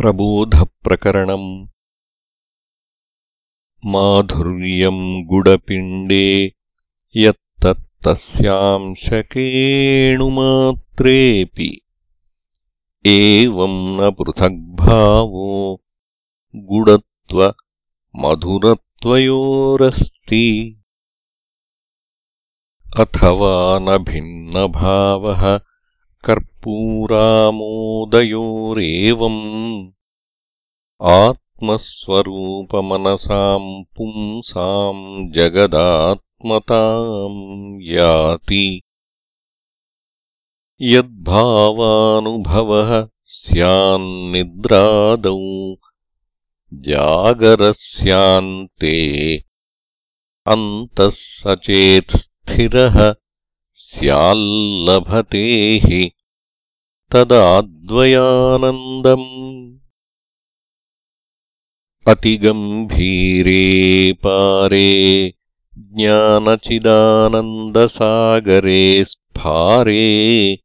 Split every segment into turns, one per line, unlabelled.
प्रबोधप्रकरणम्। माधुर्यम् गुडपिण्डे यत्तत्तस्यांशकेणुमात्रेऽपि एवम् न पृथग्भावो गुडत्वमधुरत्वयोरस्ति। अथवा न भिन्नभावः कर्पूरामोदयोरेवम् आत्मस्वरूपमनसाम् पुंसाम् जगदात्मताम् याति। यद्भावानुभवः स्यान्निद्रादौ जागरस्यान्ते अन्तः सचेत्स्थिरः स्याल्लभते हि तदाद्वयानन्दम्। अतिगम्भीरे पारे ज्ञानचिदानन्दसागरे स्फारे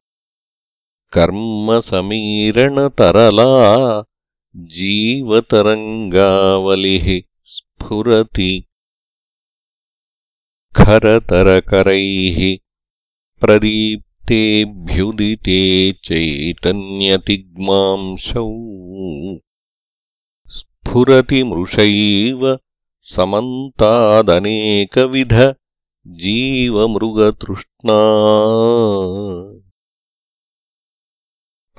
कर्मसमीरणतरला जीवतरङ्गावलिः स्फुरति। खरतरकरैः प्रदीप्तेऽभ्युदिते चैतन्यतिग्मांशौ स्फुरति मृषैव समन्तादनेकविध जीवमृगतृष्णा।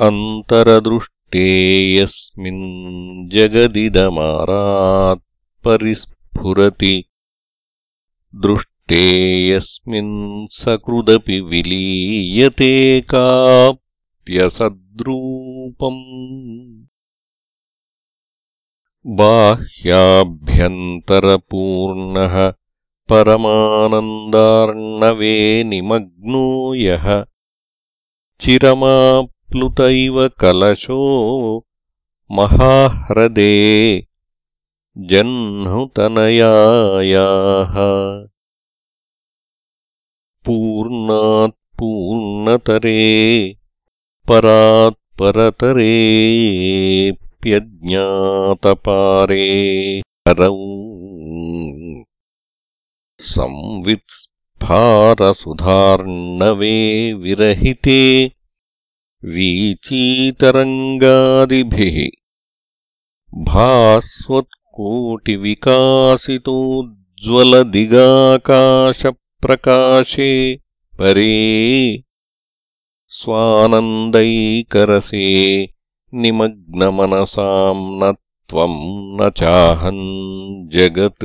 अन्तरदृष्टे यस्मिन् जगदिदमारात्परिस्फुरति दृष्ट ते यस्मिन् सकृदपि विलीयते काप्यसद्रूपम्। बाह्याभ्यन्तरपूर्णः परमानन्दार्णवे निमग्नो यः चिरमाप्लुत इव कलशो महाह्रदे जह्नुतनयायाः पूर्णात्पूर्णतरे परात्परतरेऽप्यज्ञातपारे हरौ संवित्स्फारसुधार्णवे विरहिते वीचीतरङ्गादिभिः। भास्वत्कोटिविकासितोज्ज्वलदिगाकाश प्रकाशे परे स्वानन्दैकरसे निमग्नमनसाम् न त्वम् न चाहम् जगत्